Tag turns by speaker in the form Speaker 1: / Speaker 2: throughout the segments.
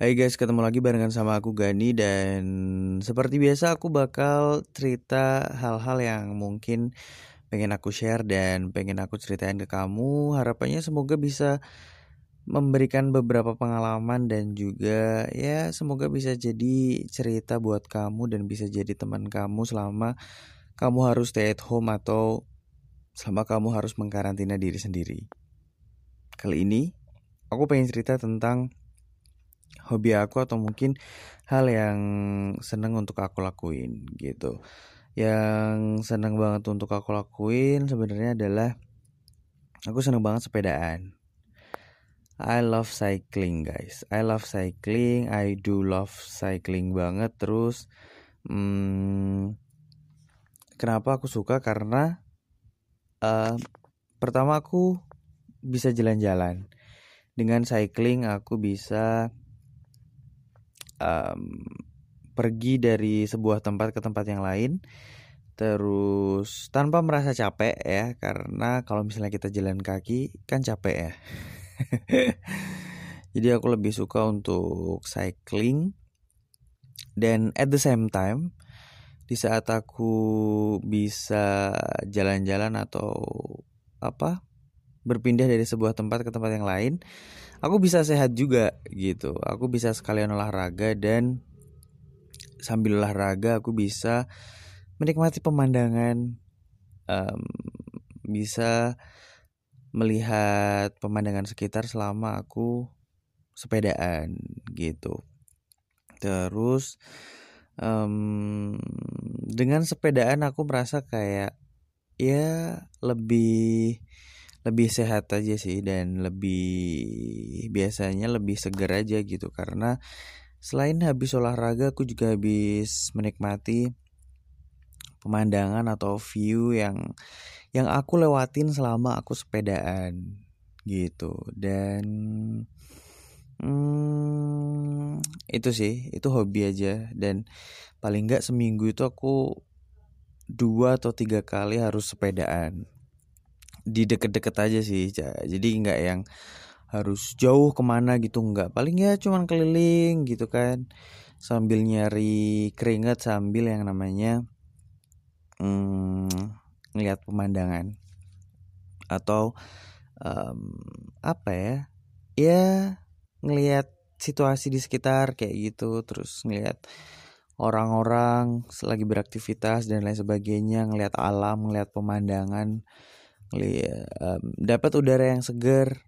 Speaker 1: Hai guys, ketemu lagi barengan sama aku Gani dan seperti biasa aku bakal cerita hal-hal yang mungkin pengen aku share dan pengen aku ceritain ke kamu. Harapannya semoga bisa memberikan beberapa pengalaman dan juga ya semoga bisa jadi cerita buat kamu dan bisa jadi teman kamu selama kamu harus stay at home atau selama kamu harus mengkarantina diri sendiri. Kali ini aku pengen cerita tentang hobi aku atau mungkin hal yang seneng untuk aku lakuin gitu. Yang seneng banget untuk aku lakuin sebenarnya adalah aku seneng banget sepedaan. I love cycling guys. I love cycling. I do love cycling banget. Terus, hmm, kenapa aku suka? Karena uh, pertama aku bisa jalan-jalan. Dengan cycling aku bisa um, pergi dari sebuah tempat ke tempat yang lain terus tanpa merasa capek ya karena kalau misalnya kita jalan kaki kan capek ya. Jadi aku lebih suka untuk cycling dan at the same time di saat aku bisa jalan-jalan atau apa berpindah dari sebuah tempat ke tempat yang lain aku bisa sehat juga gitu. Aku bisa sekalian olahraga dan sambil olahraga aku bisa menikmati pemandangan um, bisa melihat pemandangan sekitar selama aku sepedaan gitu. Terus um, dengan sepedaan aku merasa kayak ya lebih lebih sehat aja sih dan lebih biasanya lebih segar aja gitu. Karena selain habis olahraga aku juga habis menikmati pemandangan atau view yang yang aku lewatin selama aku sepedaan gitu. Dan hmm, itu sih itu hobi aja. Dan paling nggak seminggu itu aku dua atau tiga kali harus sepedaan di deket-deket aja sih jadi nggak yang harus jauh ke mana gitu nggak. Paling ya cuman keliling gitu kan sambil nyari keringat sambil yang namanya hmm, pemandangan. Atau um, apa ya ya ngelihat situasi di sekitar kayak gitu terus ngelihat orang-orang lagi beraktivitas dan lain sebagainya ngelihat alam ngelihat pemandangan um, dapat udara yang segar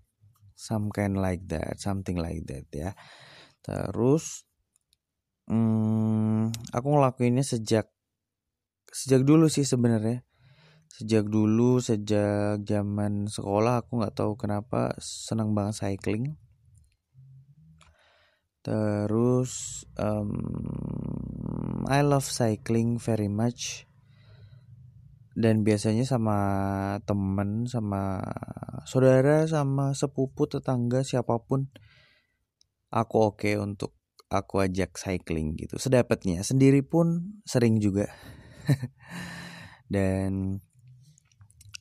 Speaker 1: some kind like that something like that ya. Terus hmm, aku ngelakuinnya sejak sejak dulu sih sebenarnya. Sejak dulu sejak zaman sekolah aku nggak tahu kenapa senang banget cycling. Terus um, I love cycling very much dan biasanya sama temen sama saudara sama sepupu tetangga siapa pun aku oke okay untuk aku ajak cycling gitu. Sedapatnya. Sendiri pun sering juga. Dan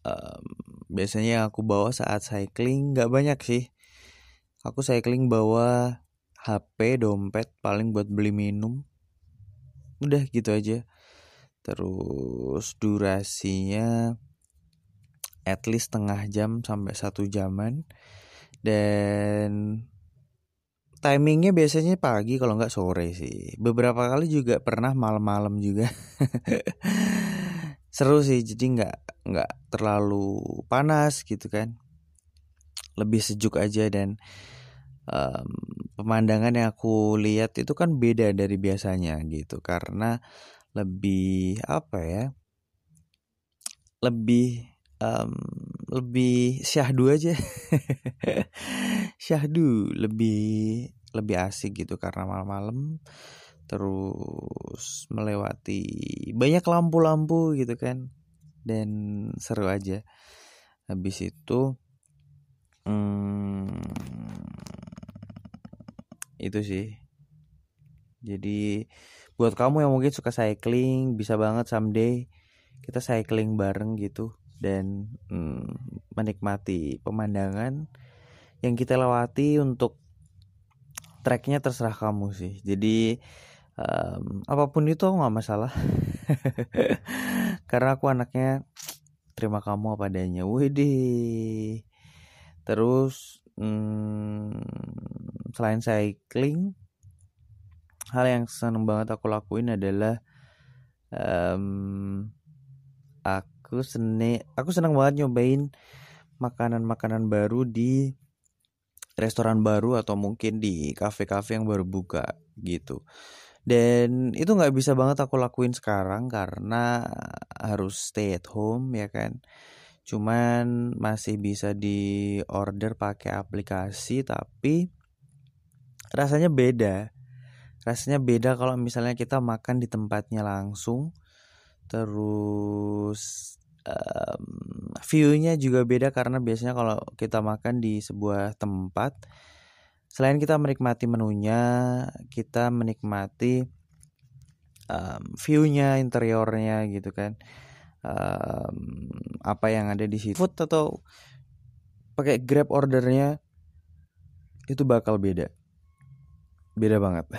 Speaker 1: um, biasanya aku bawa saat cycling nggak banyak sih. Aku cycling bawa HP dompet paling buat beli minum. Udah gitu aja terus durasinya at least setengah jam sampai satu jaman. Dan timingnya biasanya pagi kalau nggak sore sih. Beberapa kali juga pernah malam-malam juga. Seru sih jadi nggak nggak terlalu panas gitu kan. Lebih sejuk aja dan um, pemandangan yang aku lihat itu kan beda dari biasanya gitu. Karena lebih apa ya lebih um, lebih syahdu aja. Syahdu lebih lebih asik gitu karena malam-malam terus melewati banyak lampu-lampu gitu kan dan seru aja. Habis itu hmm, itu sih jadi buat kamu yang mungkin suka cycling bisa banget someday kita cycling bareng gitu dan hmm, menikmati pemandangan yang kita lewati untuk tracknya terserah kamu sih. Jadi um, apa pun itu nggak masalah. Karena aku anaknya terima kamu apa adanya. Widih. Terus hmm, selain cycling hal yang seneng banget aku lakuin adalah um, aku seni aku seneng banget nyobain makanan-makanan baru di restoran baru atau mungkin di kafe-kafe yang baru buka gitu. Dan itu nggak bisa banget aku lakuin sekarang karena harus stay at home ya kan. Cuman masih bisa di order pakai aplikasi tapi rasanya beda rasanya beda kalau misalnya kita makan di tempatnya langsung terus um, view-nya juga beda karena biasanya kalau kita makan di sebuah tempat selain kita menikmati menunya kita menikmati um, view-nya interiornya gitu kan. Um, apa yang ada di situ food atau pakai grab ordernya itu bakal beda beda banget.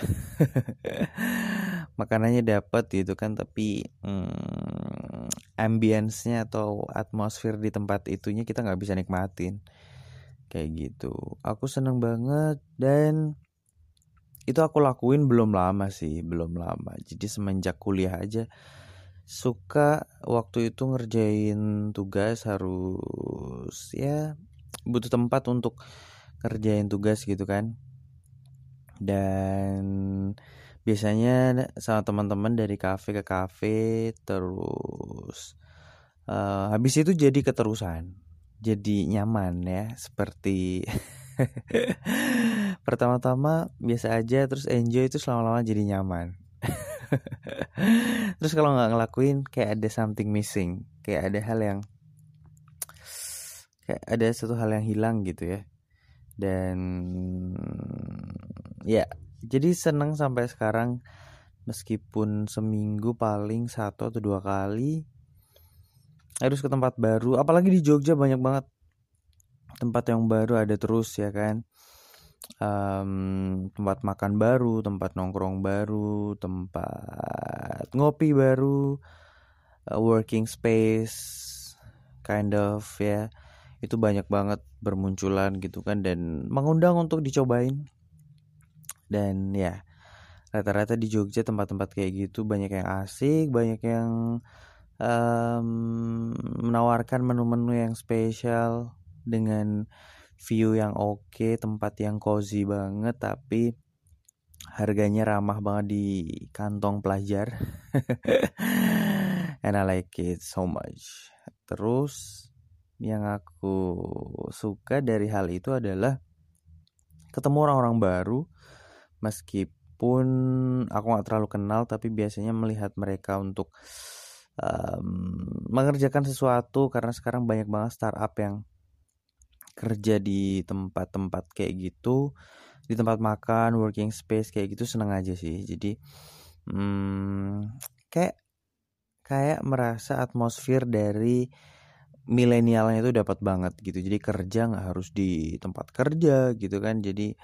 Speaker 1: Makanannya dapat gitu kan tapi hmm, ambience-nya atau atmosfer di tempat itunya kita nggak bisa nikmatin. Kayak gitu. Aku seneng banget dan itu aku lakuin belum lama sih belum lama. Jadi semenjak kuliah aja suka waktu itu ngerjain tugas harus ya butuh tempat untuk ngerjain tugas gitu kan dan biasanya sama teman-teman dari kafe ke kafe terus uh, habis itu jadi keterusan jadi nyaman ya seperti pertama-tama biasa aja terus enjoy itu selama-lama jadi nyaman. Terus kalau nggak ngelakuin kayak ada something missing kayak ada hal yang kayak ada satu hal yang hilang gitu ya dan ya jadi seneng sampai sekarang. Meskipun seminggu paling satu atau dua kali harus ke tempat baru. Apalagi di Jogja banyak banget tempat yang baru ada terus ya kan? Um, tempat makan baru tempat nongkrong baru tempat ngopi baru uh, working space kind of ya. Itu banyak banget bermunculan gitu kan dan mengundang untuk dicobain dan ya rata-rata di Jogja tempat-tempat kayak gitu banyak yang asik banyak yang um, menawarkan menu-menu yang spesial dengan view yang oke, okay, tempat yang cozy banget tapi harganya ramah banget di kantong pelajar. And I like it so much. Terus yang aku suka dari hal itu adalah ketemu orang-orang baru meskipun aku nggak terlalu kenal tapi biasanya melihat mereka untuk um, mengerjakan sesuatu karena sekarang banyak banget startup yang kerja di tempat-tempat kayak gitu di tempat makan working space kayak gitu seneng aja sih. Jadi hmm, kayak kayak merasa atmosfer dari milenialnya itu dapat banget gitu. Jadi kerja nggak harus di tempat kerja gitu kan. Jadi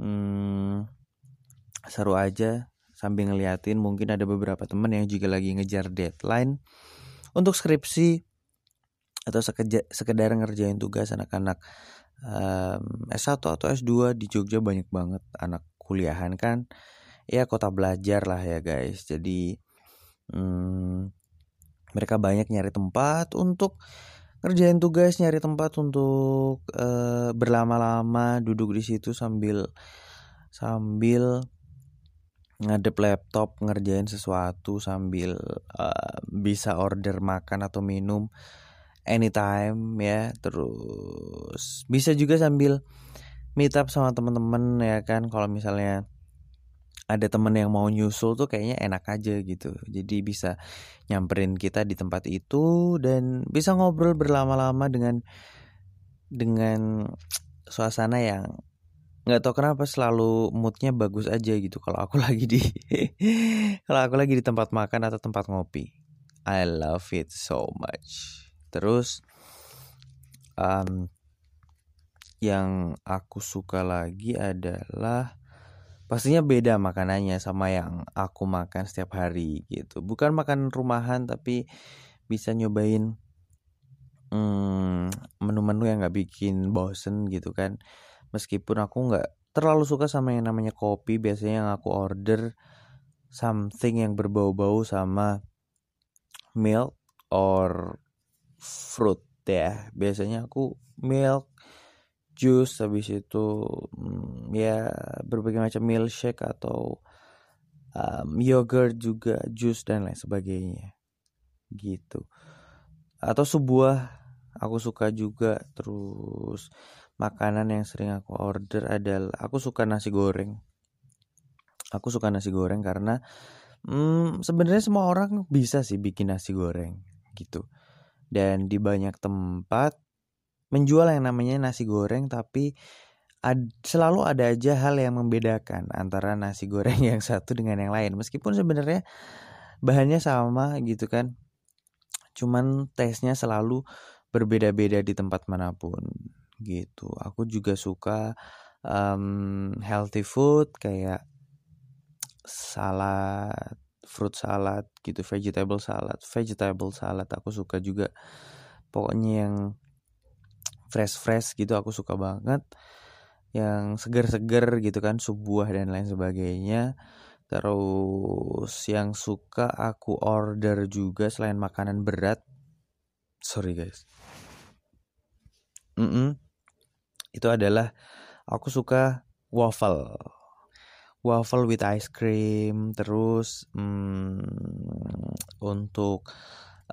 Speaker 1: hmm, seru aja sambil ngeliatin. Mungkin ada beberapa temen yang juga lagi ngejar deadline untuk skripsi atau sekedar, sekedar ngerjain tugas anak-anak. Um, S1 atau S2 di Jogja banyak banget anak kuliahan kan. Ya kota belajar lah ya guys. Jadi hmm, mereka banyak nyari tempat untuk ngerjain tugas nyari tempat untuk uh, berlama-lama duduk di situ sambil sambil ngadep laptop ngerjain sesuatu sambil uh, bisa order makan atau minum anytime ya. Terus bisa juga sambil meet up sama temen-temen ya kan. Kalau misalnya ada temen yang mau nyusul tuh kayaknya enak aja gitu. Jadi bisa nyamperin kita di tempat itu dan bisa ngobrol berlama-lama dengan dengan suasana yang nggak tau kenapa selalu moodnya bagus aja gitu kalau aku lagi di kalau aku lagi di tempat makan atau tempat ngopi. I love it so much. Terus um, yang aku suka lagi adalah pastinya beda makanannya sama yang aku makan setiap hari gitu. Bukan makan rumahan tapi bisa nyobain menu menu-menu yang nggak bikin bosen gitu kan. Meskipun aku nggak terlalu suka sama yang namanya kopi biasanya yang aku order something yang berbau-bau sama milk or fruit ya. Biasanya aku milk jus habis itu hmm, ya berbagai macam milkshake atau um, yogurt juga jus dan lain sebagainya. Gitu. Atau sebuah aku suka juga. Terus makanan yang sering aku order adalah aku suka nasi goreng. Aku suka nasi goreng karena hmm, sebenarnya semua orang bisa sih bikin nasi goreng gitu. Dan di banyak tempat menjual yang namanya nasi goreng tapi ad, selalu ada aja hal yang membedakan antara nasi goreng yang satu dengan yang lain. Meskipun sebenarnya bahannya sama gitu kan cuman tesnya selalu berbeda-beda di tempat mana pun gitu. Aku juga suka um, healthy food kayak salad fruit salad gitu vegetable salad. Vegetable salad aku suka juga. Pokoknya yang fresh fresh gitu aku suka banget. Yang seger-seger gitu kan sebuah dan lain sebagainya. Terus yang suka aku order juga selain makanan berat. Sorry guys. Mm -mm. itu adalah aku suka waffle. Waffle with ice cream. Terus mm, untuk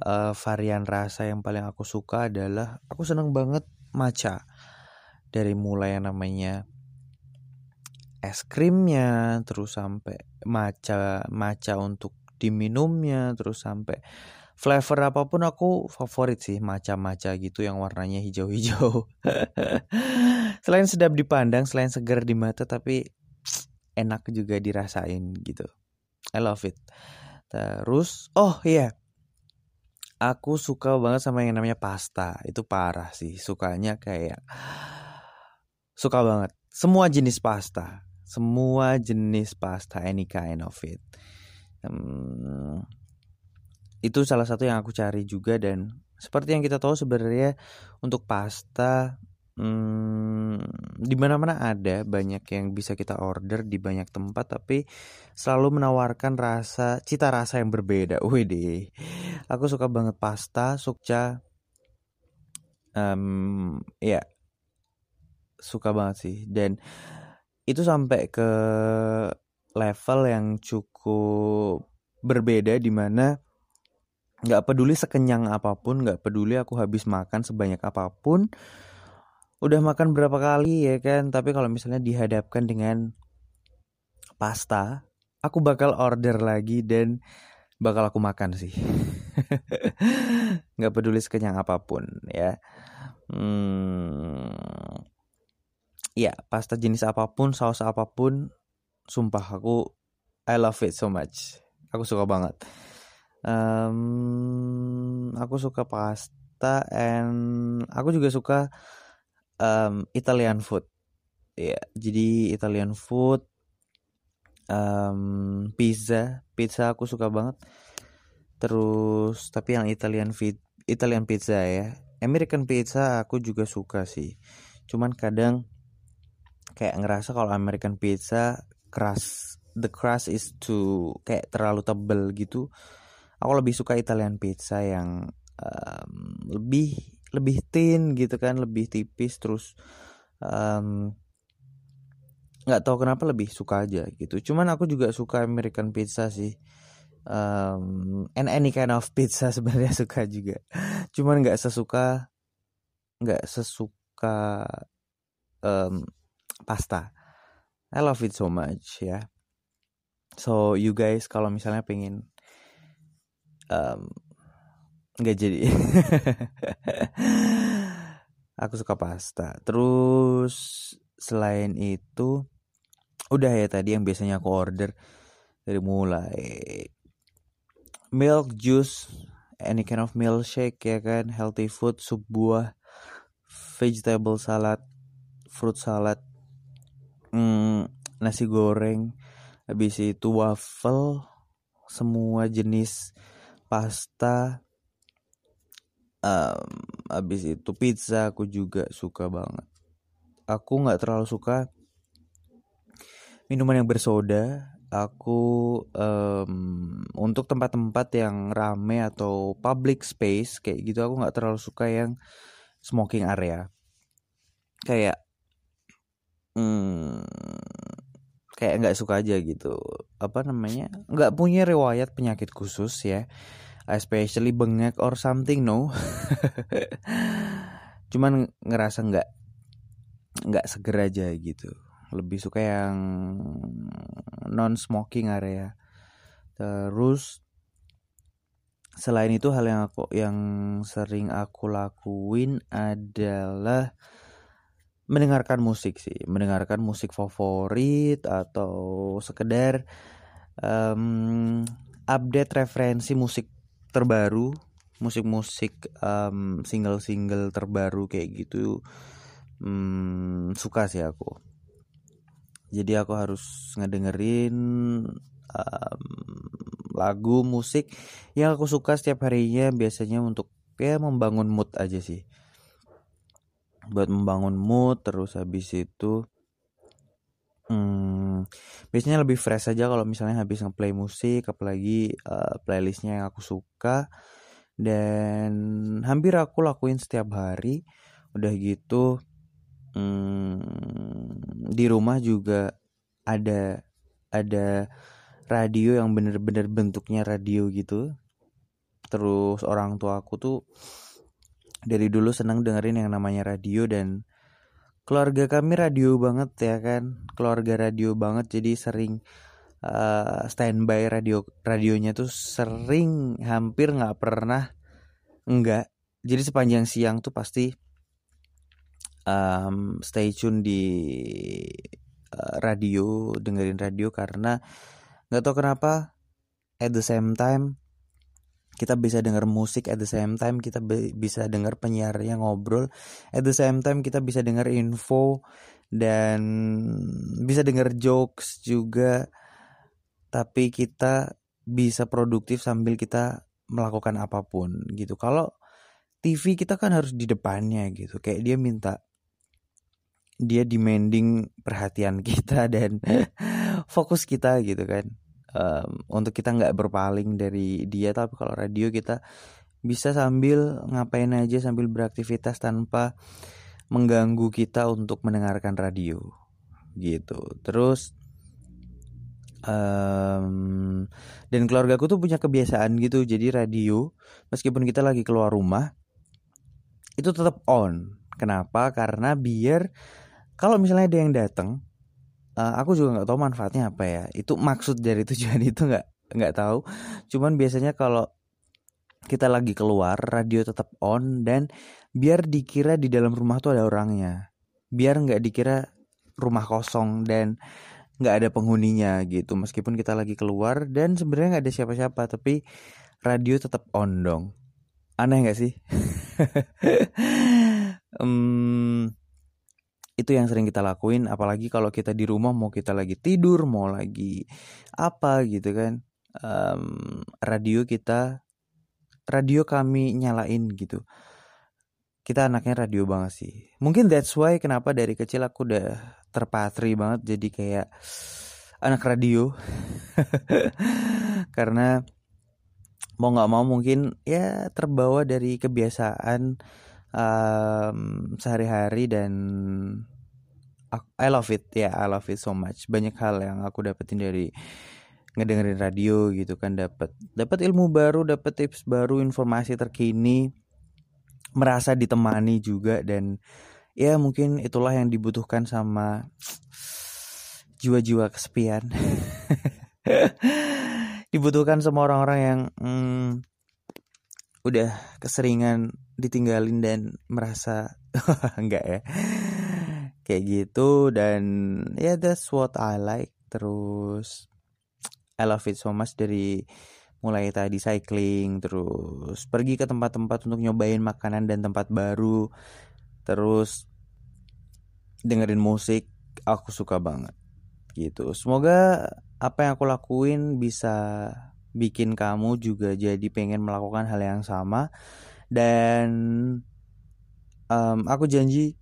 Speaker 1: uh, varian rasa yang paling aku suka adalah aku seneng banget matcha dari mulai yang namanya es krimnya terus sampai matcha matcha untuk diminumnya terus sampai flavor apa pun aku favorit sih matcha-matcha gitu yang warnanya hijau-hijau. Selain sedap dipandang selain segar di mata tapi enak juga dirasain gitu. I love it. Terus oh iya yeah aku suka banget sama yang namanya pasta. Itu parah sih. Sukanya kayak suka banget. Semua jenis pasta. Semua jenis pasta any kind of it. Hmm, itu salah satu yang aku cari juga dan seperti yang kita tahu sebenarnya untuk pasta hmm, di mana-mana ada banyak yang bisa kita order di banyak tempat tapi selalu menawarkan rasa cita rasa yang berbeda. Wih deh, aku suka banget pasta, sukca, um, ya suka banget sih dan itu sampai ke level yang cukup berbeda di mana nggak peduli sekenyang apa pun nggak peduli aku habis makan sebanyak apa pun udah makan berapa kali ya kan? Tapi kalau misalnya dihadapkan dengan pasta aku bakal order lagi dan bakal aku makan sih. Nggak peduli sekenyang apa pun ya. Hmm, ya pasta jenis apa pun saus apa pun sumpah aku I love it so much. Aku suka banget. Um, aku suka pasta and aku juga suka um, Italian food. Ya jadi Italian food um, pizza. Pizza aku suka banget. Terus tapi yang Italian fit Italian pizza ya. American pizza aku juga suka sih. Cuman kadang kayak ngerasa kalau American pizza keras the crust is too kayak terlalu tebel gitu. Aku lebih suka Italian pizza yang um, lebih lebih thin gitu kan lebih tipis terus nggak um, tahu kenapa lebih suka aja gitu. Cuman aku juga suka American pizza sih. Um, and any kind of pizza sebenarnya suka juga. Cuman nggak sesuka nggak sesuka um, pasta. I love it so much ya. So you guys kalau misalnya pengen um, nggak jadi. Aku suka pasta. Terus selain itu udah ya tadi yang biasanya aku order dari mulai milk juice any kind of milkshake ya kan healthy food sup buah vegetable salad fruit salad hmm, nasi goreng habis itu waffle semua jenis pasta um, habis itu pizza aku juga suka banget. Aku nggak terlalu suka minuman yang bersoda. Aku um, untuk tempat-tempat yang rame atau public space kayak gitu aku nggak terlalu suka yang smoking area. Kayak hmm, kayak nggak suka aja gitu. Apa namanya? Nggak punya riwayat penyakit khusus ya especially bengek or something no. Cuman ngerasa nggak nggak seger aja gitu. Lebih suka yang non smoking area. Terus selain itu hal yang aku yang sering aku lakuin adalah mendengarkan musik sih. Mendengarkan musik favorit atau sekedar um, update referensi musik terbaru musik-musik um, single-single terbaru kayak gitu um, suka sih aku. Jadi aku harus ngedengerin um, lagu musik yang aku suka setiap harinya biasanya untuk ya membangun mood aja sih. Buat membangun mood terus habis itu hmm, biasanya lebih fresh aja kalau misalnya habis ngeplay musik apalagi uh, playlistnya yang aku suka. Dan hampir aku lakuin setiap hari udah gitu hmm, di rumah juga ada ada radio yang bener-bener bentuknya radio gitu. Terus orang tua aku tuh dari dulu senang dengerin yang namanya radio dan keluarga kami radio banget ya kan? Keluarga radio banget jadi sering uh, standby radio radionya tuh sering hampir nggak pernah enggak jadi sepanjang siang tuh pasti um, stay tune di uh, radio dengerin radio karena nggak tahu kenapa at the same time kita bisa dengar musik at the same time kita bisa dengar penyiarnya ngobrol. At the same time kita bisa dengar info dan bisa dengar jokes juga. Tapi kita bisa produktif sambil kita melakukan apa pun gitu. Kalau TV kita kan harus di depannya gitu. Kayak dia minta dia demanding perhatian kita dan fokus kita gitu kan um, untuk kita nggak berpaling dari dia tapi kalau radio kita bisa sambil ngapain aja sambil beraktivitas tanpa mengganggu kita untuk mendengarkan radio gitu. Terus um, dan keluarga aku tuh punya kebiasaan gitu jadi radio meskipun kita lagi keluar rumah itu tetap on. Kenapa? Karena biar kalau misalnya ada yang datang uh, aku juga nggak tahu manfaatnya apa ya. Itu maksud dari tujuan itu nggak nggak tahu. Cuman biasanya kalau kita lagi keluar radio tetap on dan biar dikira di dalam rumah tuh ada orangnya. Biar nggak dikira rumah kosong dan nggak ada penghuninya gitu. Meskipun kita lagi keluar dan sebenarnya nggak ada siapa-siapa tapi radio tetap on dong. Aneh nggak sih? Um, itu yang sering kita lakuin apalagi kalau kita di rumah mau kita lagi tidur mau lagi apa gitu kan um, radio kita radio kami nyalain gitu. Kita anaknya radio banget sih. Mungkin that's why kenapa dari kecil aku udah terpatri banget jadi kayak anak radio. Karena mau nggak mau mungkin ya terbawa dari kebiasaan um, sehari-hari dan I love it ya yeah, I love it so much. Banyak hal yang aku dapetin dari ngedengerin radio gitu kan dapat dapat ilmu baru dapat tips baru informasi terkini merasa ditemani juga dan ya mungkin itulah yang dibutuhkan sama jiwa-jiwa kesepian. Dibutuhkan sama orang-orang yang hmm, udah keseringan ditinggalin dan merasa enggak ya. Kayak gitu dan ya yeah, that's what I like. Terus I love it so much dari mulai tadi cycling terus pergi ke tempat-tempat untuk nyobain makanan dan tempat baru. Terus dengerin musik aku suka banget. Gitu. Semoga apa yang aku lakuin bisa bikin kamu juga jadi pengen melakukan hal yang sama dan um, aku janji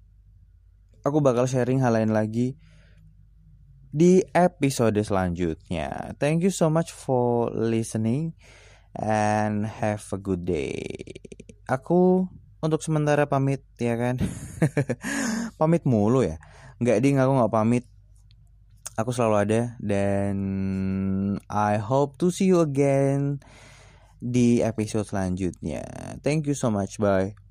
Speaker 1: aku bakal sharing hal lain lagi di episode selanjutnya. Thank you so much for listening and have a good day. Aku untuk sementara pamit ya kan. pamit mulu ya. Nggak ding aku nggak pamit aku selalu ada dan I hope to see you again di episode selanjutnya. Thank you so much. Bye.